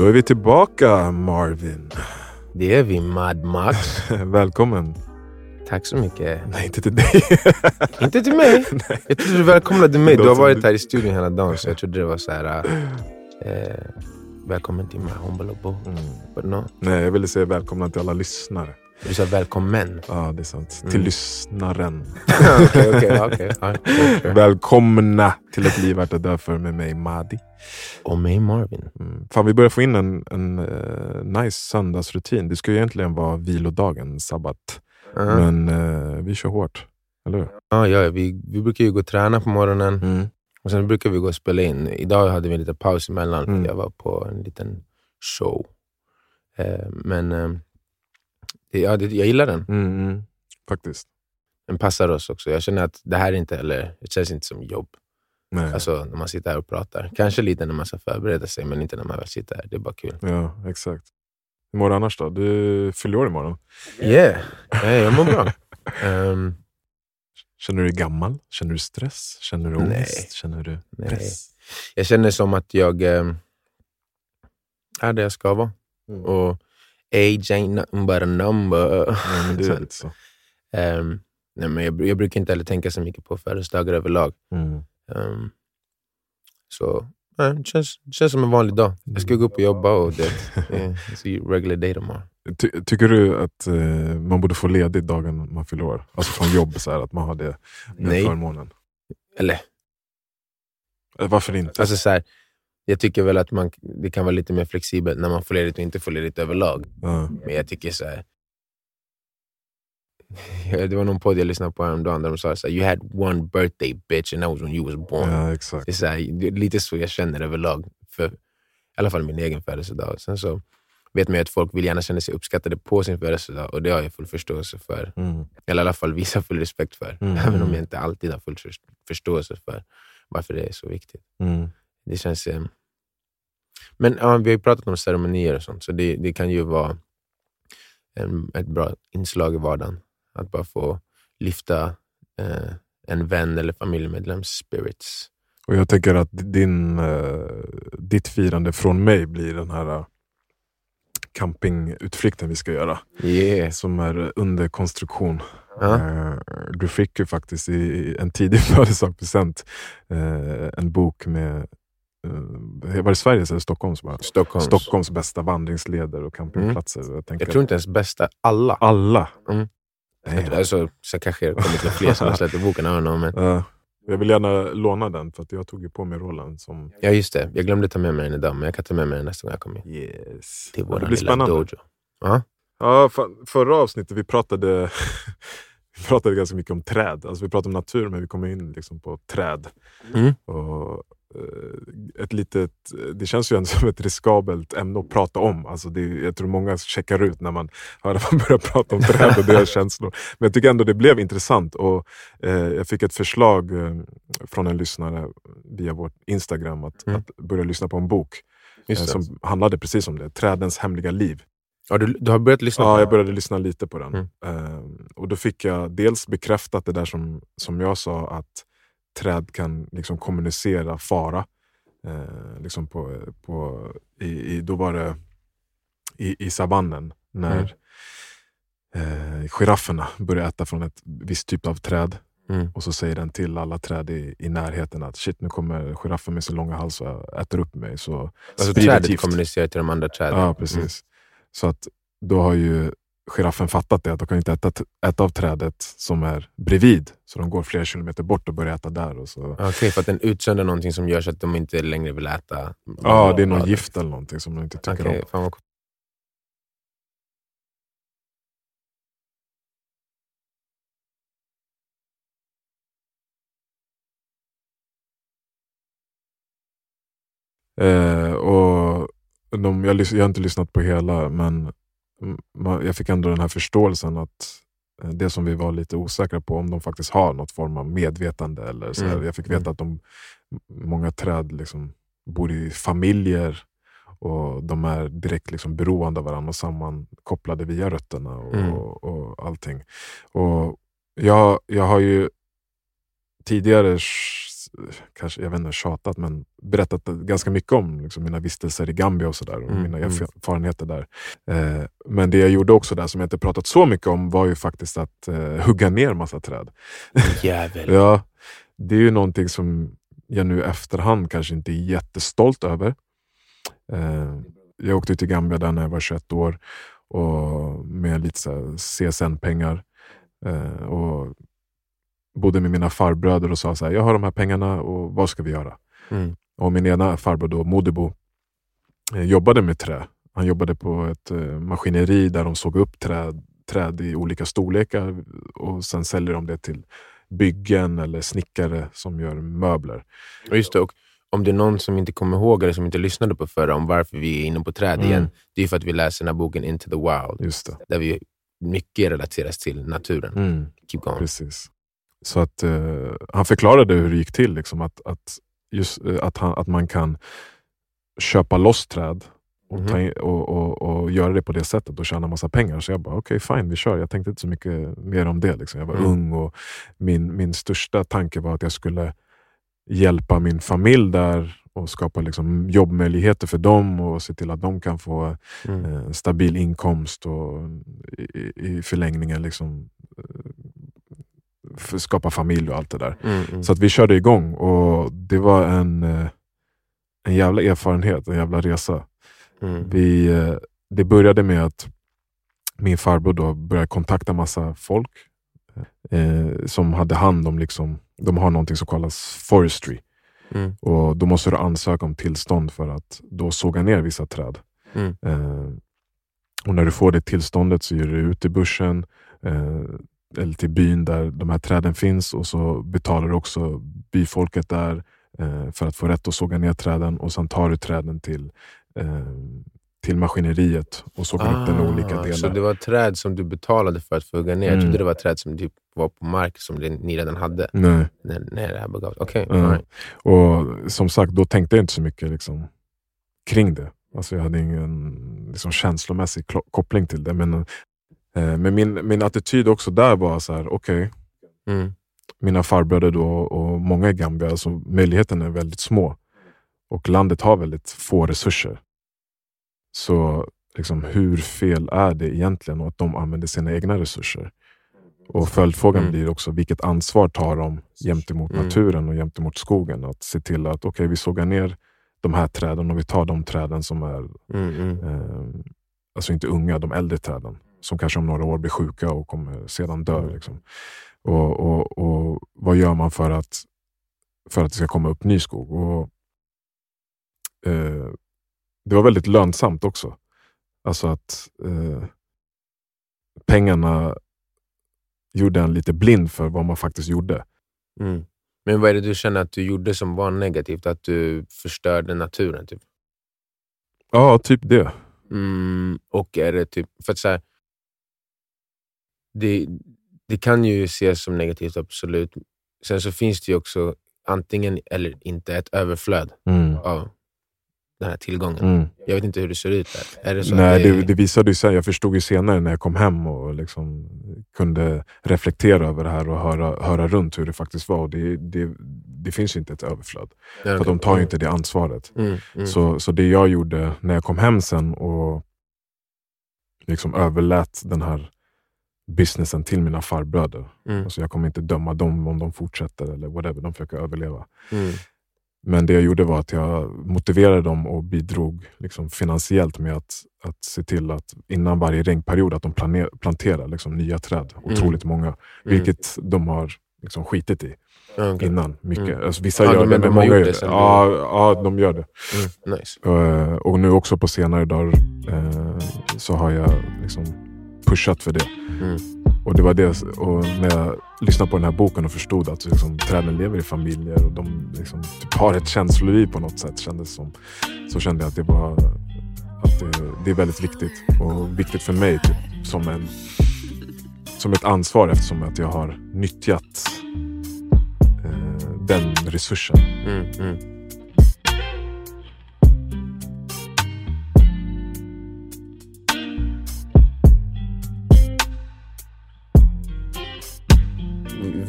Då är vi tillbaka Marvin. Det är vi, Mad Max. Välkommen. Tack så mycket. Nej, inte till dig. Inte till mig. Jag trodde du välkomnade mig. Du har varit här i studion hela dagen, så jag trodde det var så här... Eh, välkommen till my humble abode. Mm. But no. Nej, jag ville säga välkomna till alla lyssnare. Du sa välkommen. Ja, det är sant. Till Mm. lyssnaren. Okej, okej. okej. Ja, sure. Välkomna till ett liv värt att dö för med mig Madi. Och mig Marvin. Mm. Fan, vi börjar få in en, en eh, nice söndagsrutin. Det ska ju egentligen vara vilodagen, sabbat. Ja, Men eh, vi kör hårt. Eller hur? ja, ja, vi, vi brukar ju gå och träna på morgonen Mm. och sen brukar vi gå och spela in. Idag hade vi lite paus emellan Mm. jag var på en liten show. Eh, men ja, det, jag gillar den. Mm, mm. Faktiskt. Den passar oss också. Jag känner att det här är inte heller, det känns inte som jobb. Nej. Alltså när man sitter här och pratar. Kanske lite när man ska förbereda sig, men inte när man väl sitter här. Det är bara kul. Ja, exakt. Hur mår du annars då? Du fyller år imorgon. Yeah, yeah jag mår bra. Ehm, Känner du dig gammal? Känner du stress? Känner du Nej. ångest? Känner du Nej. press? jag känner som att jag ehm, är där jag ska vara. Mm. Och age ain't nothing but a number. Men det är lite så. ehm, nej, men jag, jag brukar inte heller tänka så mycket på födelsedagar överlag. Mm. Ehm, så nej, det, känns, det känns som en vanlig dag. Jag ska gå upp och jobba och det är yeah, regular day tomorrow. Ty, tycker du att eh, man borde få ledigt dagen man fyller år? Alltså från jobb, så här, att man har det, den Nej. förmånen? Eller Varför inte? Alltså så här, jag tycker väl att man, det kan vara lite mer flexibelt när man får ledigt och inte får ledigt överlag. ja. Men jag tycker så här, det var någon podd jag lyssnade på häromdagen där de sa så här, you had one birthday bitch and that was when you was born. ja, exakt. Det, är så här, det är lite så jag känner överlag, för i alla fall min egen födelsedag. Sen så vet man ju att folk vill gärna känna sig uppskattade på sin födelsedag och det har jag full förståelse för. Mm. Eller i alla fall visa full respekt för. Mm. Även om jag inte alltid har full först- förståelse för varför det är så viktigt. Mm. Det känns... Eh... Men ja, vi har ju pratat om ceremonier och sånt, så det, det kan ju vara en, ett bra inslag i vardagen. Att bara få lyfta eh, en vän eller familjemedlems spirits. Och jag tänker att din, eh, ditt firande från mig blir den här eh, campingutflykten vi ska göra. Yeah. Som är under konstruktion. Eh, Du fick ju faktiskt i en tidig födelsedagspresent eh, en bok med var det Sveriges eller Stockholms? Bara? Stockholms. Stockholms bästa vandringsleder och campingplatser. Jag, tänker Jag tror inte ens bästa alla. alla. Mm. Nej, Alltså, så kanske det kommit några fler som har släppt boken. Know, men... eh, jag vill gärna låna den för att jag tog ju på mig rollen som... Ja, just det. Jag glömde ta med mig den idag, men jag kan ta med mig den nästa gång jag kommer Yes. till vår det blir spännande. dojo. Ja. Ja, fa- förra avsnittet vi pratade, vi pratade ganska mycket om träd. Alltså vi pratade om natur men vi kom in liksom på träd. Mm. Och, eh, ett litet, det känns ju ändå som ett riskabelt ämne att prata om. Alltså det, jag tror många checkar ut när man hör att man börjar prata om träd och deras känslor. Men jag tycker ändå det blev intressant. Och, eh, jag fick ett förslag eh, från en lyssnare via vårt Instagram att, Mm. att börja lyssna på en bok eh, som handlade precis om det. Trädens hemliga liv. Ja, du, du har börjat lyssna Ja, jag började lyssna lite på den. Mm. Ehm, och då fick jag dels bekräftat det där som, som jag sa, att träd kan liksom kommunicera fara. Ehm, liksom på, på, i, i, då var det i, i savannen, när eh, girafferna började äta från ett visst typ av träd. Mm. Och så säger den till alla träd i, i närheten att shit, nu kommer giraffen med sin långa hals och äter upp mig. Så Alltså trädet gift. kommunicerar till de andra träden. Ja, precis. Så att då har ju giraffen fattat det, att de kan inte äta, äta av trädet som är bredvid. Så de går flera kilometer bort och börjar äta där. Och så. Okej, för att den utsöndrar någonting som gör så att de inte längre vill äta. Ja, det är någon gift eller någonting som de inte tycker Okej, om. Eh, och de, jag, jag har inte lyssnat på hela, men jag fick ändå den här förståelsen att eh, det som vi var lite osäkra på, om de faktiskt har något form av medvetande. Eller så. Mm. Jag fick veta att de, många träd liksom bor i familjer och de är direkt liksom beroende av varandra och sammankopplade via rötterna och, Mm. och, och allting. Och jag, jag har ju tidigare kanske, jag vet inte, tjatat, men berättat ganska mycket om liksom, mina vistelser i Gambia och, så där, och Mm, mina mm. erfarenheter där. Eh, men det jag gjorde också där, som jag inte pratat så mycket om, var ju faktiskt att eh, hugga ner massa träd. Jävel. Ja, det är ju någonting som jag nu efterhand kanske inte är jättestolt över. Eh, jag åkte till Gambia där när jag var 21 år och med lite CSN-pengar. Eh, och bodde med mina farbröder och sa så här, jag har de här pengarna och vad ska vi göra? Mm. Och min ena farbror då, Modibo, eh, jobbade med trä. Han jobbade på ett eh, maskineri där de såg upp träd, träd i olika storlekar och sen säljer de det till byggen eller snickare som gör möbler. Just det, och om det är någon som inte kommer ihåg eller som inte lyssnade på förra om varför vi är inne på träd Mm. igen, det är för att vi läser den här boken Into the Wild, där vi mycket relateras till naturen. Mm. Keep going. Precis. Så att eh, han förklarade hur det gick till. Liksom, att, att, just, eh, att, han, att man kan köpa loss träd och, ta Mhm. in, och, och, och göra det på det sättet och tjäna massa pengar. Så jag bara, okej fine, vi kör. Jag tänkte inte så mycket mer om det. Liksom. Jag var Mm. ung och min, min största tanke var att jag skulle hjälpa min familj där och skapa liksom, jobbmöjligheter för dem och se till att de kan få Mm. eh, stabil inkomst och i, i förlängningen liksom, eh, skapa familj och allt det där. Mm, mm. Så att vi körde igång och det var en, eh, en jävla erfarenhet, en jävla resa. Mm. Vi, eh, det började med att min farbror då började kontakta massa folk eh, som hade hand om, liksom, de har någonting som kallas forestry. Mm. Och Då måste du ansöka om tillstånd för att då såga ner vissa träd. Mm. Eh, och När du får det tillståndet så ger du ut i börsen eh, eller till byn där de här träden finns och så betalar du också byfolket där eh, för att få rätt att såga ner träden och sen tar du träden till, eh, till maskineriet och sågar upp den i olika Ah, Så delar. det var träd som du betalade för att få hugga ner? Jag Mm. trodde det var träd som typ var på mark som ni redan hade Nej. när, när det här begav Ja. all right. Och som sagt, då tänkte jag inte så mycket liksom, kring det. Alltså jag hade ingen liksom, känslomässig koppling till det. Men, men min, min attityd också där var så här, okej, Mm. mina farbröder då och många i Gambia, alltså möjligheterna är väldigt små. Och landet har väldigt få resurser. Så liksom, hur fel är det egentligen att de använder sina egna resurser? Och följdfrågan Mm. blir också, vilket ansvar tar de gentemot Mm. naturen och gentemot skogen? Att se till att okej, vi sågar ner de här träden och vi tar de träden som är, Mm, mm. eh, alltså inte unga, de äldre träden. Som kanske om några år blir sjuka och kommer sedan dö. Mm. Liksom. Och, och, och Vad gör man för att, för att det ska komma upp ny skog? Och, eh, det var väldigt lönsamt också. Alltså att eh, pengarna gjorde en lite blind för vad man faktiskt gjorde. Mm. Men vad är det du känner att du gjorde som var negativt? Att du förstörde naturen? Typ? Ja, typ det. Mm, och är det typ... För att så här, det, det kan ju ses som negativt, absolut. Sen så finns det ju också antingen eller inte ett överflöd Mm. av den här tillgången. Mm. Jag vet inte hur det ser ut där. Är det så Nej, det, det, det visade ju sen, jag förstod ju senare när jag kom hem och liksom kunde reflektera över det här och höra, höra runt hur det faktiskt var. Och det, det, det finns ju inte ett överflöd. Ja, För de tar ju inte det ansvaret. Mm, mm, Så, så det jag gjorde när jag kom hem sen och liksom överlät den här businessen till mina farbröder. mm, Alltså jag kommer inte döma dem om de fortsätter eller whatever, de försöker överleva. mm, Men det jag gjorde var att jag motiverade dem och bidrog liksom finansiellt med att, att se till att innan varje regnperiod att de planer, planterar liksom nya träd. Otroligt många. mm. Vilket de har liksom skitit i okej. innan. Mycket. Mm. Alltså, vissa Ja, gör det, de men många gör det Ja, ja, de gör det. Mm, nice. Eh, och nu också på senare dagar eh, så har jag liksom pushat för det. Mm. Och det var det, och när jag lyssnade på den här boken och förstod att liksom, träden lever i familjer och de liksom, typ har ett känsloliv på något sätt. Kändes som, så kände jag att det var att det, det är väldigt viktigt. Och viktigt för mig typ, som, en, som ett ansvar eftersom att jag har nyttjat eh, den resursen. Mm, mm.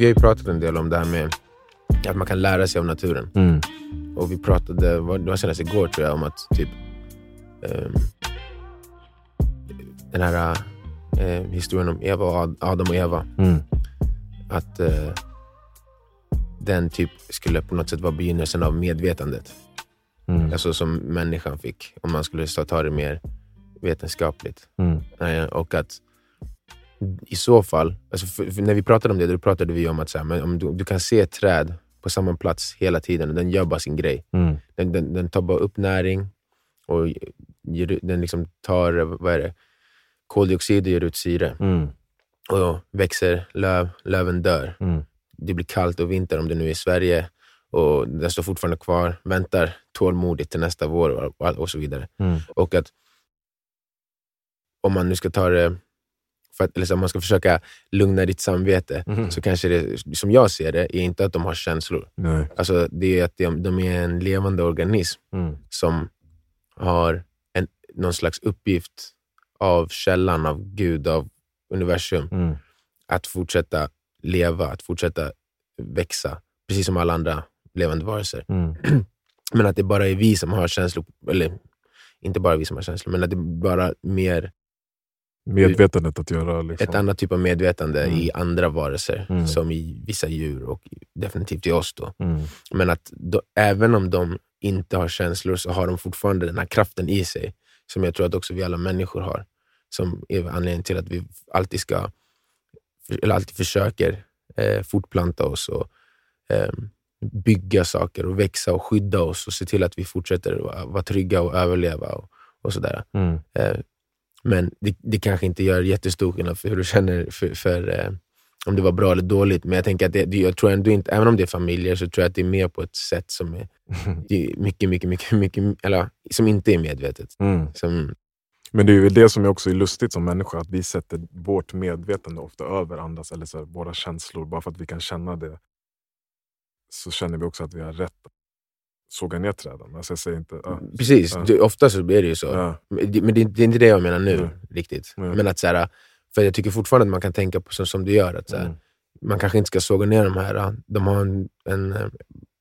Vi har ju pratat en del om det här med att man kan lära sig av naturen. Mm. Och vi pratade, det var senast igår tror jag, om att typ ehm, den här eh, historien om Eva och Ad- Adam och Eva. Mm. Att eh, den typ skulle på något sätt vara begynnelsen av medvetandet. Mm. Alltså som människan fick, om man skulle ta det mer vetenskapligt. Mm. Eh, och att i så fall, alltså för, för när vi pratade om det, då pratade vi om att så här, men om du, du kan se ett träd på samma plats hela tiden och den gör bara sin grej. Mm. Den, den, den tar bara upp näring och ger, den liksom tar vad är det, koldioxid och ger ut syre. Mm. Och växer löv, löven dör. Mm. Det blir kallt och vinter om det nu är i Sverige och den står fortfarande kvar, väntar tålmodigt till nästa vår och, och, och så vidare. Mm. Och att om man nu ska ta det, för att, eller så, om man ska försöka lugna ditt samvete, Mm. så kanske det, som jag ser det, är inte att de har känslor. Nej. Alltså det är att de, de är en levande organism Mm. som har en, någon slags uppgift av källan, av Gud, av universum, Mm. att fortsätta leva, att fortsätta växa, precis som alla andra levande varelser. Mm. Men att det bara är vi som har känslor, eller inte bara vi som har känslor, men att det bara mer Medvetandet att göra liksom. ett annat typ av medvetande Mm. i andra varelser, Mm. som i vissa djur och definitivt i oss. Då. Mm. Men att då, även om de inte har känslor så har de fortfarande den här kraften i sig, som jag tror att också vi alla människor har. Som är anledningen till att vi alltid ska, eller alltid försöker eh, fortplanta oss och eh, bygga saker och växa och skydda oss och se till att vi fortsätter vara, trygga och överleva och, och sådär. Mm. Eh, men det, det kanske inte gör jättestor skillnad för hur du känner för, för eh, om det var bra eller dåligt. Men jag tänker att det, jag tror ändå inte, även om det är familjer, så tror jag att det är mer på ett sätt som är mycket, mycket, mycket, mycket, eller som inte är medvetet. Mm. Som, Men det är ju det som också är lustigt som människa, att vi sätter vårt medvetande ofta över andras, eller så här, våra känslor. Bara för att vi kan känna det, så känner vi också att vi har rätt såga ner träden. Alltså jag säger inte... ja. precis, Ja. det, ofta så blir det ju så. Ja. Men, det, det, är inte det jag menar nu Nej. riktigt. Men att så här, för jag tycker fortfarande att man kan tänka på så, som du gör, att så här, Mm. man kanske inte ska såga ner de här. De har en, en eh,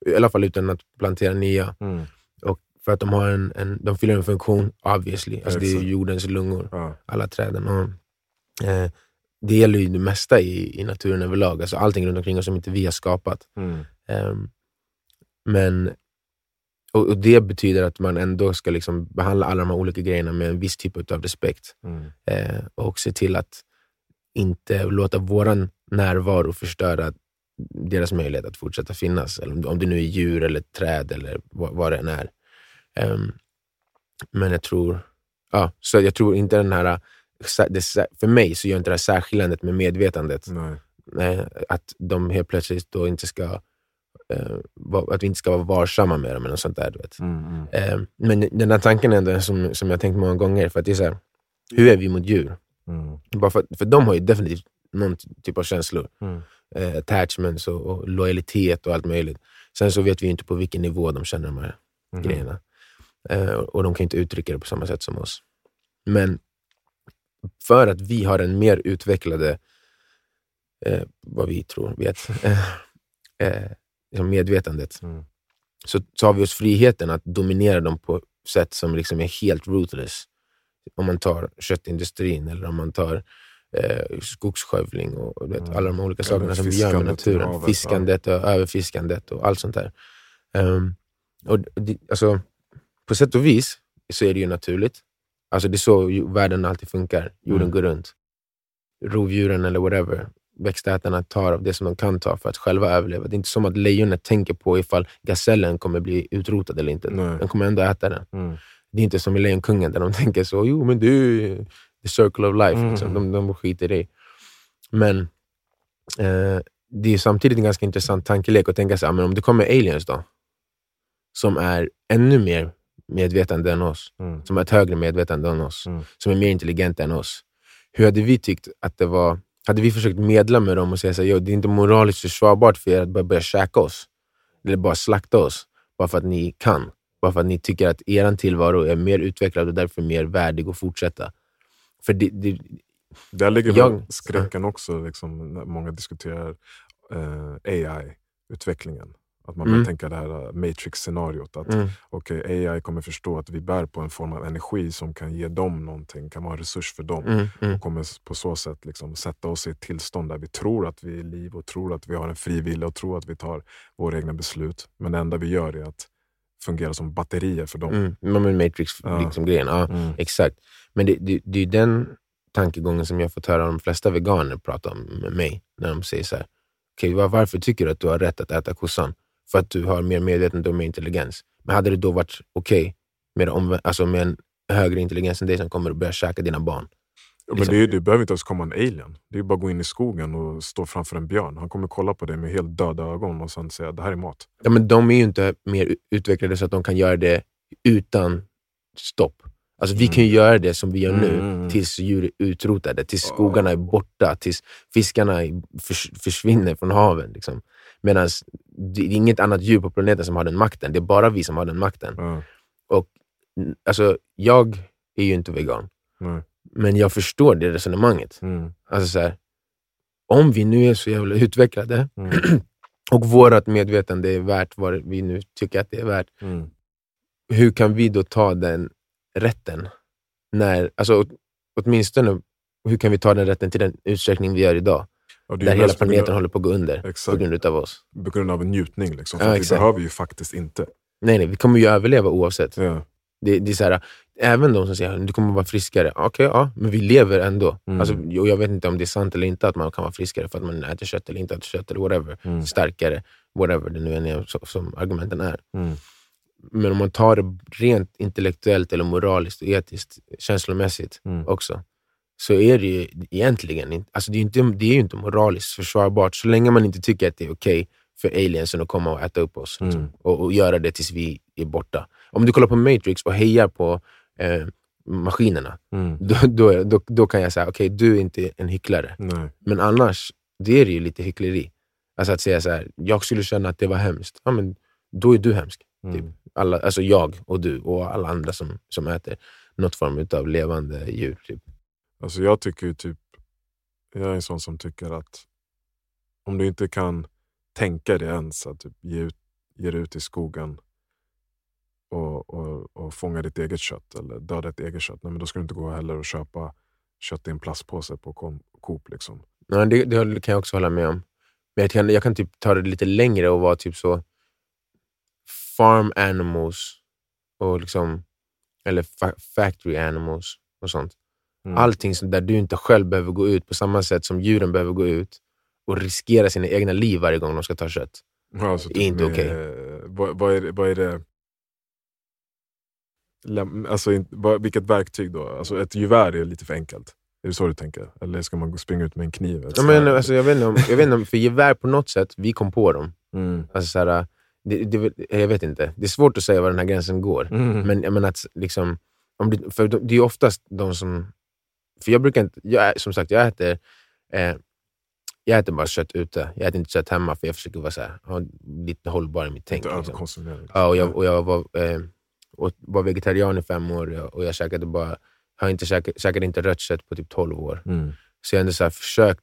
i alla fall utan att plantera nya. Mm. För att de, har en, en, de fyller en funktion, obviously. Alltså det är jordens lungor, Ja. alla träden. Och, eh, det gäller ju det mesta i, i naturen överlag. Alltså allting runt omkring oss som inte vi har skapat. Mm. Ehm, men, och, och Det betyder att man ändå ska liksom behandla alla de här olika grejerna med en viss typ av respekt. Mm. Eh, och se till att inte låta våran närvaro förstöra deras möjlighet att fortsätta finnas. Eller om, det nu är djur, eller träd eller vad, vad det än är. Ehm, men jag tror, ja, så jag tror inte den här, det, för mig så gör inte det här särskiljandet med medvetandet Nej. eh, att de helt plötsligt då inte ska eh, att vi inte ska vara varsamma med dem eller något sånt där. Du vet. Mm. Mm. Eh, men den här tanken är ändå som, som jag tänkt många gånger. För att det är så här, hur är vi mot djur? Mm. Bara för, för de har ju definitivt någon typ av känslor. Mm. Eh, attachments och, och lojalitet och allt möjligt. Sen så vet vi inte på vilken nivå de känner de här Mhm. grejerna. Eh, och de kan inte uttrycka det på samma sätt som oss. Men för att vi har en mer utvecklade, eh, vad vi tror, vet, eh, eh, liksom medvetandet, Mm. så, har vi oss friheten att dominera dem på sätt som liksom är helt ruthless. Om man tar köttindustrin eller om man tar eh, skogsskövling och vet, Mm. alla de olika Eller sakerna som vi gör med naturen. havet, Fiskandet och överfiskandet och allt sånt där. Ehm, och alltså, på sätt och vis så är det ju naturligt. Alltså det är så världen alltid funkar. Jorden Mm. går runt. Rovdjuren eller whatever, växtätarna tar av det som de kan ta för att själva överleva. Det är inte som att lejonet tänker på ifall gazellen kommer bli utrotad eller inte. Nej. Den kommer ändå äta den. Mm. Det är inte som i Lejonkungen där de tänker så, jo men det är the circle of life. Mm. Liksom. De, de skiter i det. Men eh, det är samtidigt en ganska intressant tankelek att tänka sig, ah, men om det kommer aliens då, som är ännu mer medvetande än oss, Mm. som har ett högre medvetande än oss, Mm. som är mer intelligenta än oss. Hur hade vi tyckt att det var, hade vi försökt medla med dem och säga att det är inte moraliskt försvarbart för er att bara börja käka oss, eller bara slakta oss, bara för att ni kan. Bara för att ni tycker att er tillvaro är mer utvecklad och därför mer värdig att fortsätta. För det, det, Där ligger Jag- skräcken också, liksom, många diskuterar eh, AI-utvecklingen. Att man Mm. börjar tänka det här uh, Matrix-scenariot. Att Mm. okej, AI kommer förstå att vi bär på en form av energi som kan ge dem någonting, kan vara en resurs för dem. Mm. Mm. Och kommer på så sätt liksom sätta oss i ett tillstånd där vi tror att vi är liv och tror att vi har en fri vilja och tror att vi tar våra egna beslut. Men det enda vi gör är att fungera som batterier för dem. Mm. Men Matrix-grejen, Ja. liksom, grejen, ja. Mm. Exakt. Men det, det, det är den tankegången som jag fått höra de flesta veganer prata om med mig. När de säger så här, "Okej, var, varför tycker du att du har rätt att äta kossan? För att du har mer medvetenhet och mer intelligens. Men hade det då varit okej med, omvä- alltså med en högre intelligens än dig som kommer att börja käka dina barn? Ja, Men liksom. det, är- det behöver inte ens komma en alien. Det är bara att gå in i skogen och stå framför en björn. Han kommer kolla på dig med helt döda ögon och sen säga det här är mat. Ja, men de är ju inte mer utvecklade så att de kan göra det utan stopp. Alltså, vi kan ju göra det som vi gör nu Mm. tills djur är utrotade, tills skogarna är borta, tills fiskarna försvinner från haven. Liksom. Medan det är inget annat djur på planeten som har den makten. Det är bara vi som har den makten. Ja, N- Alltså, jag är ju inte vegan, nej. men jag förstår det resonemanget. Mm. Alltså, så här, om vi nu är så jävla utvecklade Mm. och vårt medvetande är värt vad vi nu tycker att det är värt, Mm. hur kan vi då ta den rätten? När, alltså, åt- åtminstone, hur kan vi ta den rätten till den utsträckning vi gör idag? Där hela på planeten av- håller på att gå under på Exakt. grund av oss. På grund av en njutning. Liksom. För Ja, vi behöver ju faktiskt inte. Nej, nej, vi kommer ju överleva oavsett. Ja. Det, det är så här, även de som säger att du kommer vara friskare. Okej, ja, men vi lever ändå. Mm. Alltså, och jag vet inte om det är sant eller inte att man kan vara friskare för att man äter kött eller inte äter kött eller whatever. Mm. Starkare, whatever det nu än är som, som argumenten är. Mm. Men om man tar det rent intellektuellt eller moraliskt och etiskt, känslomässigt Mm. också, så är det ju egentligen inte, alltså det är, inte, det är ju inte moraliskt försvarbart så länge man inte tycker att det är okej för aliensen att komma och äta upp oss. Liksom, Mm. och, och göra det tills vi är borta. Om du kollar på Matrix och hejar på eh, maskinerna, Mm. då, då, då, då kan jag säga okej, du är inte en hycklare. Nej. Men annars, det är det ju lite hyckleri. Alltså att säga så här, jag skulle känna att det var hemskt. Ja, men då är du hemsk. Mm. Typ. Alla, alltså jag och du och alla andra som, som äter något form av levande djur. Typ. Alltså jag tycker ju typ, jag är en sån som tycker att om du inte kan tänka dig ens att typ ge, ut, ge dig ut i skogen och, och, och fånga ditt eget kött eller döda ditt eget kött, nej, men då ska du inte gå heller och köpa kött i en plastpåse på Coop. Liksom. Nej, det, det kan jag också hålla med om. Men jag kan, jag kan typ ta det lite längre och vara typ så farm animals, och liksom, eller fa factory animals och sånt. Mm. Allting där du inte själv behöver gå ut på samma sätt som djuren behöver gå ut och riskera sina egna liv varje gång de ska ta kött. Alltså är inte med- okej. Vad, vad, är, det- vad är det? Alltså, vad, vilket verktyg då? Alltså, ett gevär är lite för enkelt. Är det så du tänker? Eller ska man springa ut med en kniv? Ja, men, alltså, jag, vet inte om, jag vet inte om, för gevär på något sätt, vi kom på dem. mm. Alltså, så här, det, det, jag vet inte, det är svårt att säga var den här gränsen går. Mm. Men menar att liksom, om det, för det är oftast de som... För jag brukar inte, jag, som sagt, jag äter, eh, jag äter bara kött ute. Jag äter inte kött hemma för jag försöker vara så här, ha, lite hållbar i mitt tänk. Liksom. Ja, och jag, och jag var, eh, och var vegetarian i fem år och jag, och jag käkade bara, har inte käkat, käkade inte rött kött på typ 12 år. Mm. Så jag har ändå så här försökt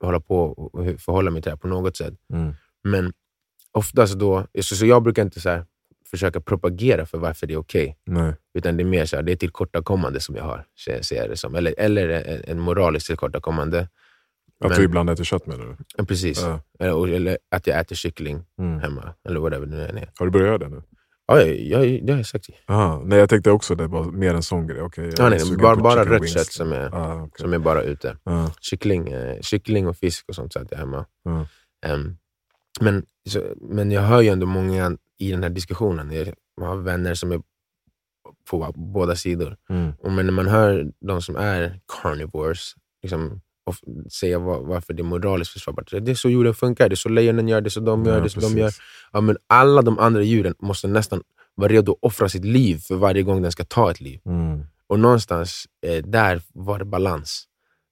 hålla på och förhålla mig till det här på något sätt. Mm. Men oftast då, så, så jag brukar inte så här, försöka propagera för varför det är okej. Nej. Utan det är mer så här, det är tillkortakommande som jag har, ser jag det som. Eller, eller en, en moraliskt tillkortakommande. Att Men- du ibland äter kött menar du? Precis. Ja. Eller, och- eller att jag äter kyckling Mm. hemma, eller whatever det nu är. Har du börjat göra det nu? Ja, jag, jag, det har jag sagt. Aha. Nej, jag tänkte också det var mer en sån grej. Okay, Ja, nej, bara, bara rött kött som är, Ah, okay. som är bara ute. ah. Kyckling, eh, kyckling och fisk och sånt så att jag hemma. Ja. Ehm, men, så, men jag hör ju ändå många i den här diskussionen, jag har vänner som är på båda sidor. Mm. Och men när man hör de som är carnivores liksom, och säga var, varför det är moraliskt försvarbart. Det är så djuren funkar, det är så lejonen gör, det är så de gör, Ja, det är så precis. de gör. Ja, men alla de andra djuren måste nästan vara redo att offra sitt liv för varje gång den ska ta ett liv. Mm. Och någonstans eh, där var det balans.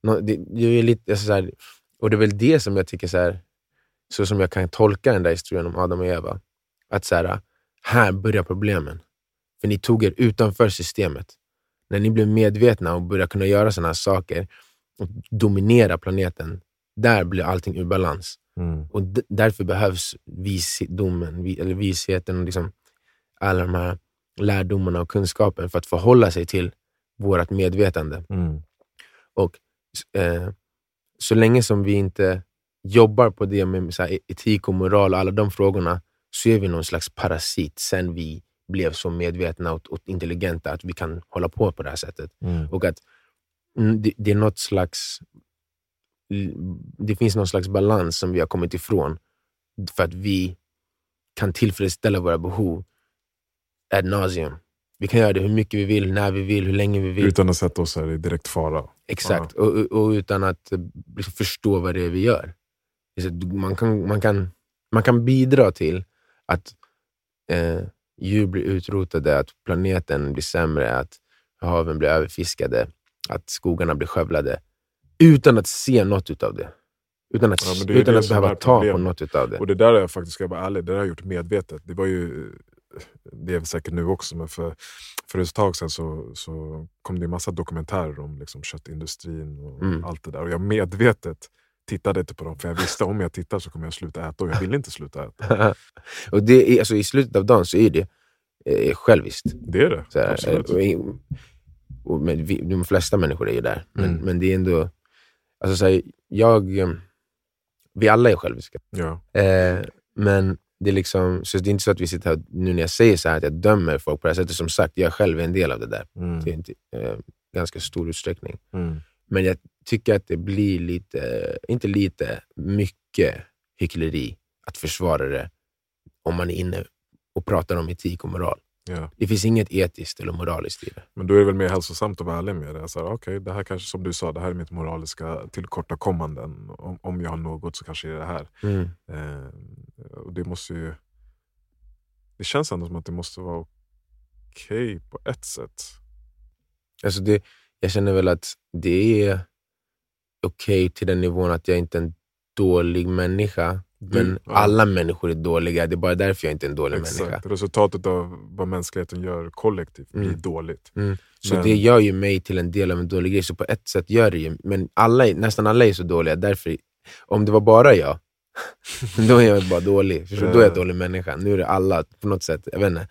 Nå, det, det är lite så här, och det är väl det som jag tycker, så, här, så som jag kan tolka den där historien om Adam och Eva. Att så här, här börjar problemen. För ni tog er utanför systemet. När ni blev medvetna och började kunna göra sådana här saker och dominera planeten, där blir allting ur balans. Mm. Och därför behövs visdomen, vi, eller visheten och liksom alla de här lärdomarna och kunskapen för att förhålla sig till vårt medvetande. Mm. Och eh, Så länge som vi inte jobbar på det med så e-, etik och moral och alla de frågorna, så är vi någon slags parasit sen vi blev så medvetna och, och intelligenta att vi kan hålla på på det här sättet. Mm. Och att det, det är något slags... Det finns någon slags balans som vi har kommit ifrån för att vi kan tillfredsställa våra behov ad nauseum. Vi kan göra det hur mycket vi vill, när vi vill, hur länge vi vill. Utan att sätta oss här i direkt fara. Exakt, och, och, och utan att eh, liksom förstå vad det är vi gör. Man kan, man kan, man kan bidra till att eh, djur blir utrotade, att planeten blir sämre, att haven blir överfiskade, att skogarna blir skövlade, utan att se något utav det. Utan att, Ja, utan att behöva ta på problemet. något utav det. Och det där är jag faktiskt, ska jag vara ärlig, det där har jag gjort medvetet. Det var ju, det är säkert nu också, men för, för ett tag sedan så, så kom det en massa dokumentärer om liksom köttindustrin och Mm. allt det där. Och jag medvetet tittade inte på dem, för jag visste om jag tittar så kommer jag sluta äta och jag ville inte sluta äta. och det är, alltså, I slutet av dagen så är det eh, själviskt. Det är det, Så här, absolut. och, i- och, men vi, de flesta människor är ju där, men, Mm. men det är ändå... Alltså, så här, jag, eh, vi alla är själviska. Ja. Eh, men det är liksom, så det är inte så att vi sitter här, nu när jag säger så här, att jag dömer folk på det här sättet. Som sagt, jag själv är en del av det där Mm. till till, eh, ganska stor utsträckning. Mm. Men jag tycker att det blir lite, inte lite, mycket hyckleri att försvara det om man är inne och pratar om etik och moral. Ja. Det finns inget etiskt eller moraliskt i det. Men då är det väl mer hälsosamt att vara ärlig med det. Så här, okay, det här kanske som du sa, det här är mitt moraliska tillkortakommanden. Om, om jag har något så kanske det är det här. Mm. Eh, och det måste ju... Det känns ändå som att det måste vara okej på ett sätt. Alltså det, jag känner väl att det är okej till den nivån att jag inte är en dålig människa. Men Mm, ja. alla människor är dåliga. Det är bara därför jag inte är en dålig människa. Exakt. Resultatet av vad mänskligheten gör kollektivt blir Mm. dåligt. Så Men- det gör ju mig till en del av en dålig grej. Så på ett sätt gör det ju. Men alla, nästan alla är så dåliga. Därför, om det var bara jag, då är jag bara dålig. Förstår? Då är jag en dålig människa. Nu är det alla på något sätt. Jag vet inte.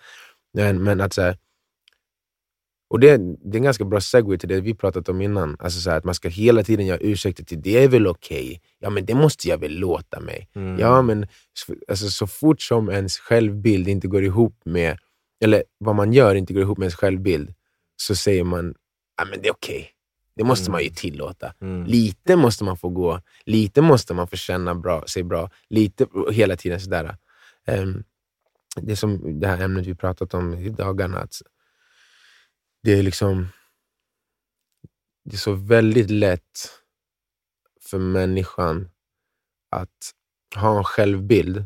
Men, men att så här, och det, det är en ganska bra segway till det vi pratat om innan. Alltså så här, att man ska hela tiden göra ursäkter till det är väl okej. Ja, men det måste jag väl låta mig. Mm. Ja, men alltså, så fort som ens självbild inte går ihop med, eller vad man gör inte går ihop med ens självbild, så säger man ja, men det är okej. Det måste Mm. man ju tillåta. Mm. Lite måste man få gå, lite måste man få känna bra, sig bra, lite hela tiden sådär. Um, det är som det här ämnet vi pratat om i dagarna, att det är liksom det är så väldigt lätt för människan att ha en självbild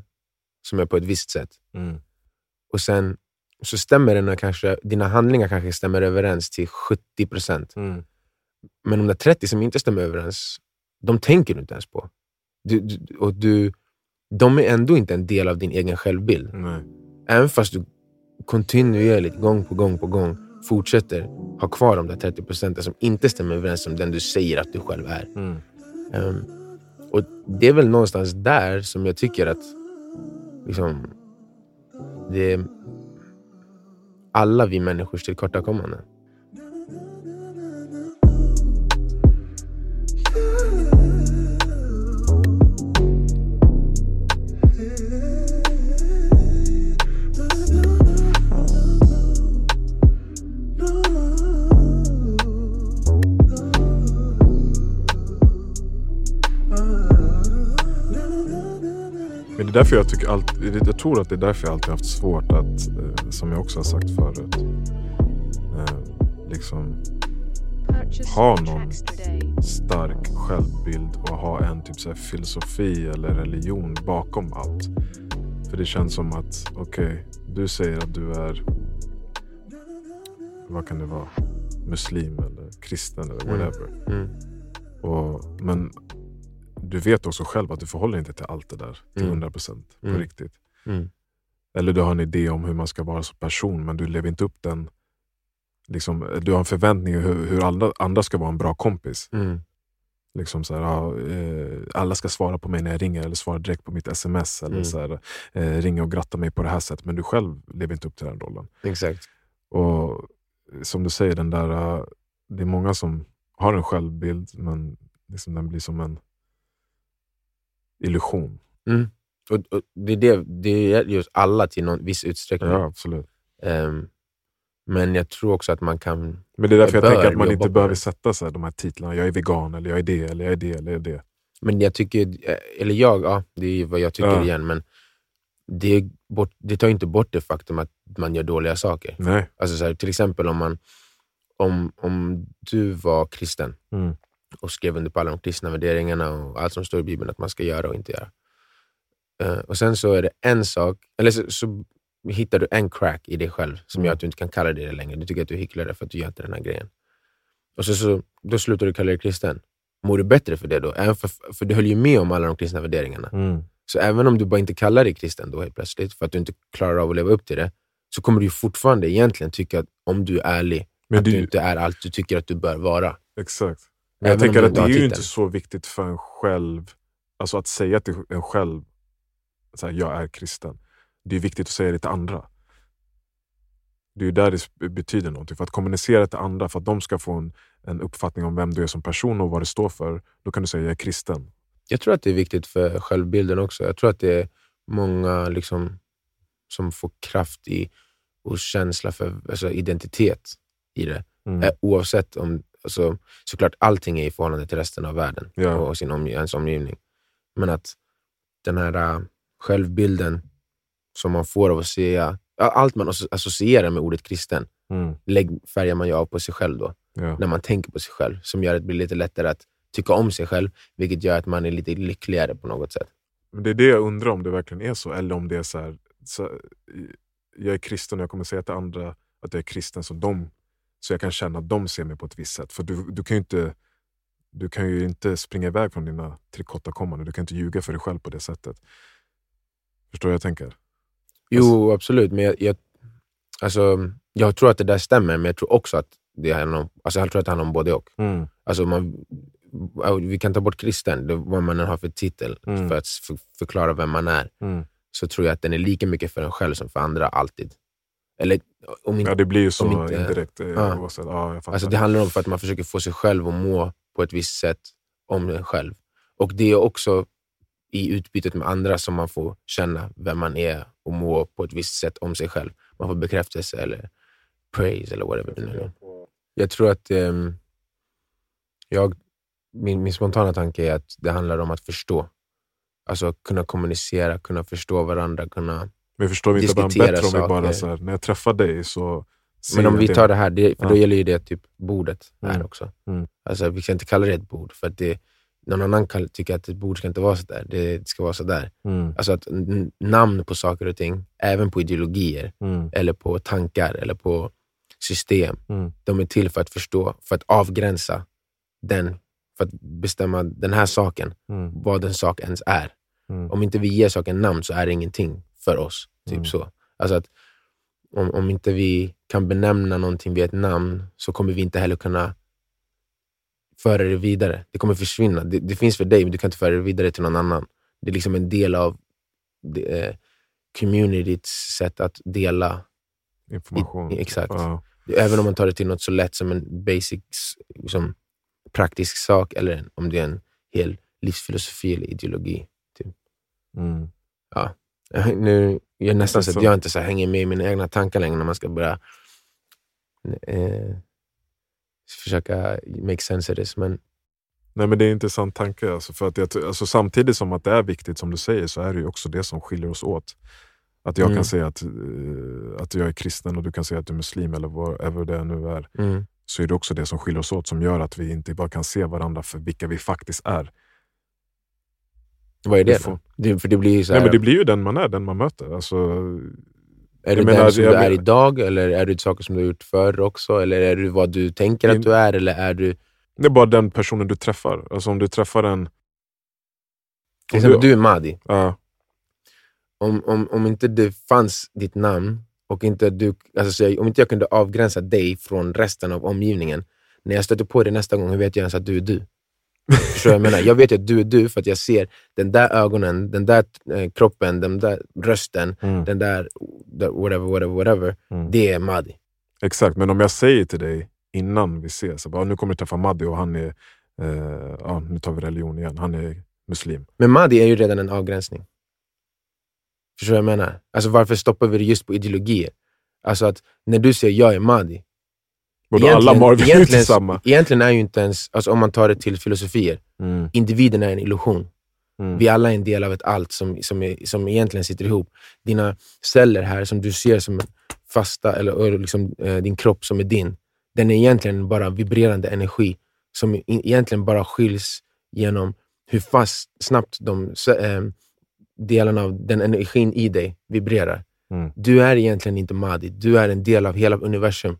som är på ett visst sätt. Mm. Och sen så stämmer det när kanske, dina handlingar kanske stämmer överens till 70 procent. Mm. Men de där 30 som inte stämmer överens, de tänker du inte ens på. Du, du, och du, de är ändå inte en del av din egen självbild. Nej. Även fast du kontinuerligt, gång på gång på gång, fortsätter ha kvar de där 30 procenten som inte stämmer överens med den du säger att du själv är. Mm. Ehm, och Det är väl någonstans där som jag tycker att liksom, det är alla vi människors tillkortakommande. Det är därför jag tycker allt, jag tror att det är därför jag alltid haft svårt att, eh, som jag också har sagt förut, eh, liksom Ha någon stark självbild och ha en typ så här filosofi eller religion bakom allt. För det känns som att, okej, du säger att du är, vad kan det vara, muslim eller kristen eller Mm. whatever. Mm. Och, men du vet också själv att du förhåller inte till allt det där till Mm. 100% på Mm. riktigt. Mm. Eller du har en idé om hur man ska vara som person men du lever inte upp den. Liksom, du har en förväntning hur, hur andra, andra ska vara en bra kompis. Mm. Liksom så här, ja, eh, alla ska svara på mig när jag ringer eller svara direkt på mitt sms. Eller Mm. så här, eh, ringa och gratta mig på det här sättet. Men du själv lever inte upp till den rollen. Exakt. Och som du säger, den där, eh, det är många som har en självbild men liksom den blir som en illusion. Mm. Och, och det, är det, det gäller just alla till någon viss utsträckning. Ja, absolut. Ehm, men jag tror också att man kan... Men det är därför jag, Jag tänker att man inte behöver sätta så här, de här titlarna. Jag är vegan, eller jag är det, eller jag är det, eller jag är det. Men jag tycker, eller jag, ja, det är ju vad jag tycker Ja. igen, men det, bort, det tar inte bort det faktum att man gör dåliga saker. Nej. Alltså så här, till exempel om, man, om, om du var kristen Mm. Och skrev under på alla de kristna värderingarna och allt som står i Bibeln att man ska göra och inte göra. Eh, och sen så är det en sak, eller så, så hittar du en crack i dig själv som gör att du inte kan kalla dig det längre. Du tycker att du är hycklare för att du gör inte den här grejen. Och så, så, då slutar du kalla dig kristen. Mår du bättre för det då? Även för, för du höll ju med om alla de kristna värderingarna. Mm. Så även om du bara inte kallar dig kristen då helt plötsligt, för att du inte klarar av att leva upp till det, så kommer du fortfarande egentligen tycka att om du är ärlig, Men att du du, inte är allt du tycker att du bör vara. Exakt. Men jag tänker att det är ju inte så viktigt för en själv, alltså att säga till en själv så här, jag är kristen. Det är viktigt att säga det till andra. Det är ju där det betyder någonting. För att kommunicera till andra, för att de ska få en, en uppfattning om vem du är som person och vad det står för, då kan du säga jag är kristen. Jag tror att det är viktigt för självbilden också. Jag tror att det är många liksom, som får kraft i och känsla för alltså, identitet i det. Mm. Oavsett om, alltså, såklart allting är i förhållande till resten av världen Ja. och sin omg- ens omgivning. Men att den här äh, självbilden som man får av att se, allt man asso- associerar med ordet kristen, Mm. lägg, färgar man ju av på sig själv då, Ja. när man tänker på sig själv, som gör att det blir lite lättare att tycka om sig själv, vilket gör att man är lite lyckligare på något sätt. Men det är det jag undrar om det verkligen är så, eller om det är så här, så, jag är kristen och jag kommer säga till andra att jag är kristen så, de, så jag kan känna att de ser mig på ett visst sätt. För du, du, kan ju inte, du kan ju inte springa iväg från dina tillkortakommanden, du kan inte ljuga för dig själv på det sättet. Förstår du vad jag tänker? Jo, absolut. Men jag, jag, alltså, jag tror att det där stämmer, men jag tror också att det handlar om, alltså jag tror att det handlar om både och. Mm. Alltså man, vi kan ta bort kristen, det, vad man än har för titel, Mm. för att för, förklara vem man är. Mm. Så tror jag att den är lika mycket för en själv som för andra, alltid. Eller om inte, Ja, det blir ju så inte- indirekt. eh, Ja. Oavsett. Ja, jag alltså det handlar om för att man försöker få sig själv att må på ett visst sätt om en själv. Och det är också i utbytet med andra som man får känna vem man är och må på ett visst sätt om sig själv. Man får bekräftelse eller praise eller whatever det nu är. Jag tror att ehm, jag, min, min spontana tanke är att det handlar om att förstå. Alltså kunna kommunicera, kunna förstå varandra. Kunna... Men förstår vi inte varandra bättre om vi bara så här, när jag träffar dig så Men om jag vi tar det här, det, för då Ja. gäller ju det typ bordet här Mm. också. Mm. Alltså, vi ska inte kalla det ett bord, för att det, någon annan kan tycka att ett bord ska inte vara sådär. Det ska vara sådär. Mm. Alltså att namn på saker och ting, även på ideologier, Mm. eller på tankar, eller på system, Mm. de är till för att förstå, för att avgränsa den, för att bestämma den här saken, Mm. vad en sak ens är. Mm. Om inte vi ger saken namn så är det ingenting för oss. Typ Mm. så. Alltså att om, om inte vi kan benämna någonting vid ett namn så kommer vi inte heller kunna föra det vidare. Det kommer försvinna. Det, det finns för dig, men du kan inte föra det vidare till någon annan. Det är liksom en del av det, eh, communityts sätt att dela. Information. I- exakt. Ja. Även om man tar det till något så lätt som en basic, liksom, praktisk sak, eller om det är en hel livsfilosofi eller ideologi. Mm. Nu, är nästan så att jag inte så hänger med i mina egna tankar längre när man ska börja eh, försöka make sense of this. Men Nej men det är en intressant tanke. Alltså, för att jag, alltså, samtidigt som att det är viktigt som du säger så är det ju också det som skiljer oss åt. Att jag Mm. kan säga att, eh, att jag är kristen och du kan säga att du är muslim eller whatever det nu är. mm, Så är det också det som skiljer oss åt som gör att vi inte bara kan se varandra för vilka vi faktiskt är. Vad är det får-? Det, för det blir så Nej, här, men det blir ju den man är, den man möter. Alltså, är du den som du är men- idag, eller är du saker som du har gjort förr också? Eller är du vad du tänker att du är, eller är du... det är bara den personen du träffar. Alltså om du träffar en... Till exempel, du är Madi. Ja, Om, om, om inte det fanns ditt namn, och inte du, alltså, om inte jag kunde avgränsa dig från resten av omgivningen, när jag stöter på dig nästa gång, hur vet jag ens att du är du? Förstår jag menar? Jag vet att du är du för att jag ser den där ögonen, den där eh, kroppen, den där rösten, Mm. den där whatever, whatever, whatever. Mm. Det är Madi. Exakt, men om jag säger till dig innan vi ses, att nu kommer du träffa Maddi och han är, eh, ja, nu tar vi religion igen, han är muslim. Men Madi är ju redan en avgränsning. Förstår du vad jag menar? Alltså varför stoppar vi det just på ideologier? Alltså att när du säger jag är Madi, Både alla inte egentligen, samma. egentligen är ju inte ens, alltså om man tar det till filosofier, Mm, individen är en illusion. mm, Vi alla är en del av ett allt som, som, är, som egentligen sitter ihop. Dina celler här som du ser som fasta, eller liksom, eh, din kropp som är din, den är egentligen bara vibrerande energi som egentligen bara skiljs genom hur fast, snabbt de eh, delarna av den energin i dig vibrerar. Mm. Du är egentligen inte Madi, du är en del av hela universum.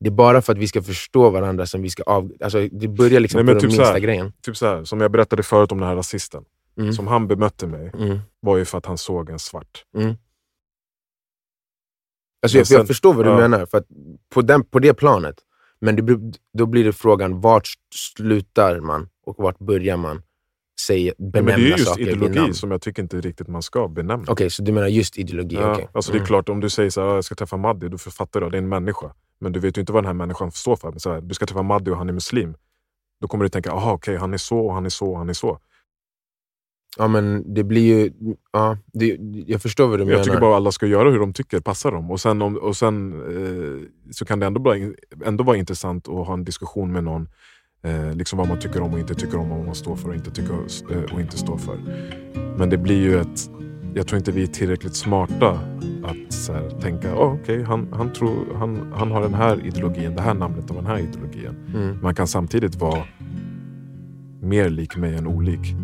Det är bara för att vi ska förstå varandra som vi ska av... Alltså, det börjar liksom Nej, på typ den minsta här. grejen. Typ så här, som jag berättade förut om den här rasisten. Mm. Som han bemötte mig Mm. var ju för att han såg en svart. Alltså Men jag, jag sen- förstår vad du ja. menar, för på, den, på det planet. Men det, då blir det frågan, vart slutar man och vart börjar man säga, Nej, benämna men det är just saker ideologi som jag tycker inte riktigt man ska benämna. Okej, så du menar just ideologi? Ja, okej. alltså det är Mm. klart, om du säger så här, "Ah, jag ska träffa Maddi, då författar du att det är en människa. Men du vet ju inte vad den här människan står för. Men så här, du ska träffa Maddi och han är muslim. Då kommer du tänka, aha okej, han är så och han är så och han är så. Ja, men det blir ju... Ja, det, jag förstår vad du menar. Jag tycker bara att alla ska göra hur de tycker passar dem. Och sen, om, och sen eh, så kan det ändå, bara, ändå vara intressant att ha en diskussion med någon. Eh, liksom vad man tycker om och inte tycker om, och vad man står för och inte, tycker, eh, och inte står för. Men det blir ju ett... Jag tror inte vi är tillräckligt smarta att här, tänka, oh, okej, han, han, tror, han, han har den här ideologin, det här namnet och den här ideologin. Mm. Man kan samtidigt vara mer lik mig än olik.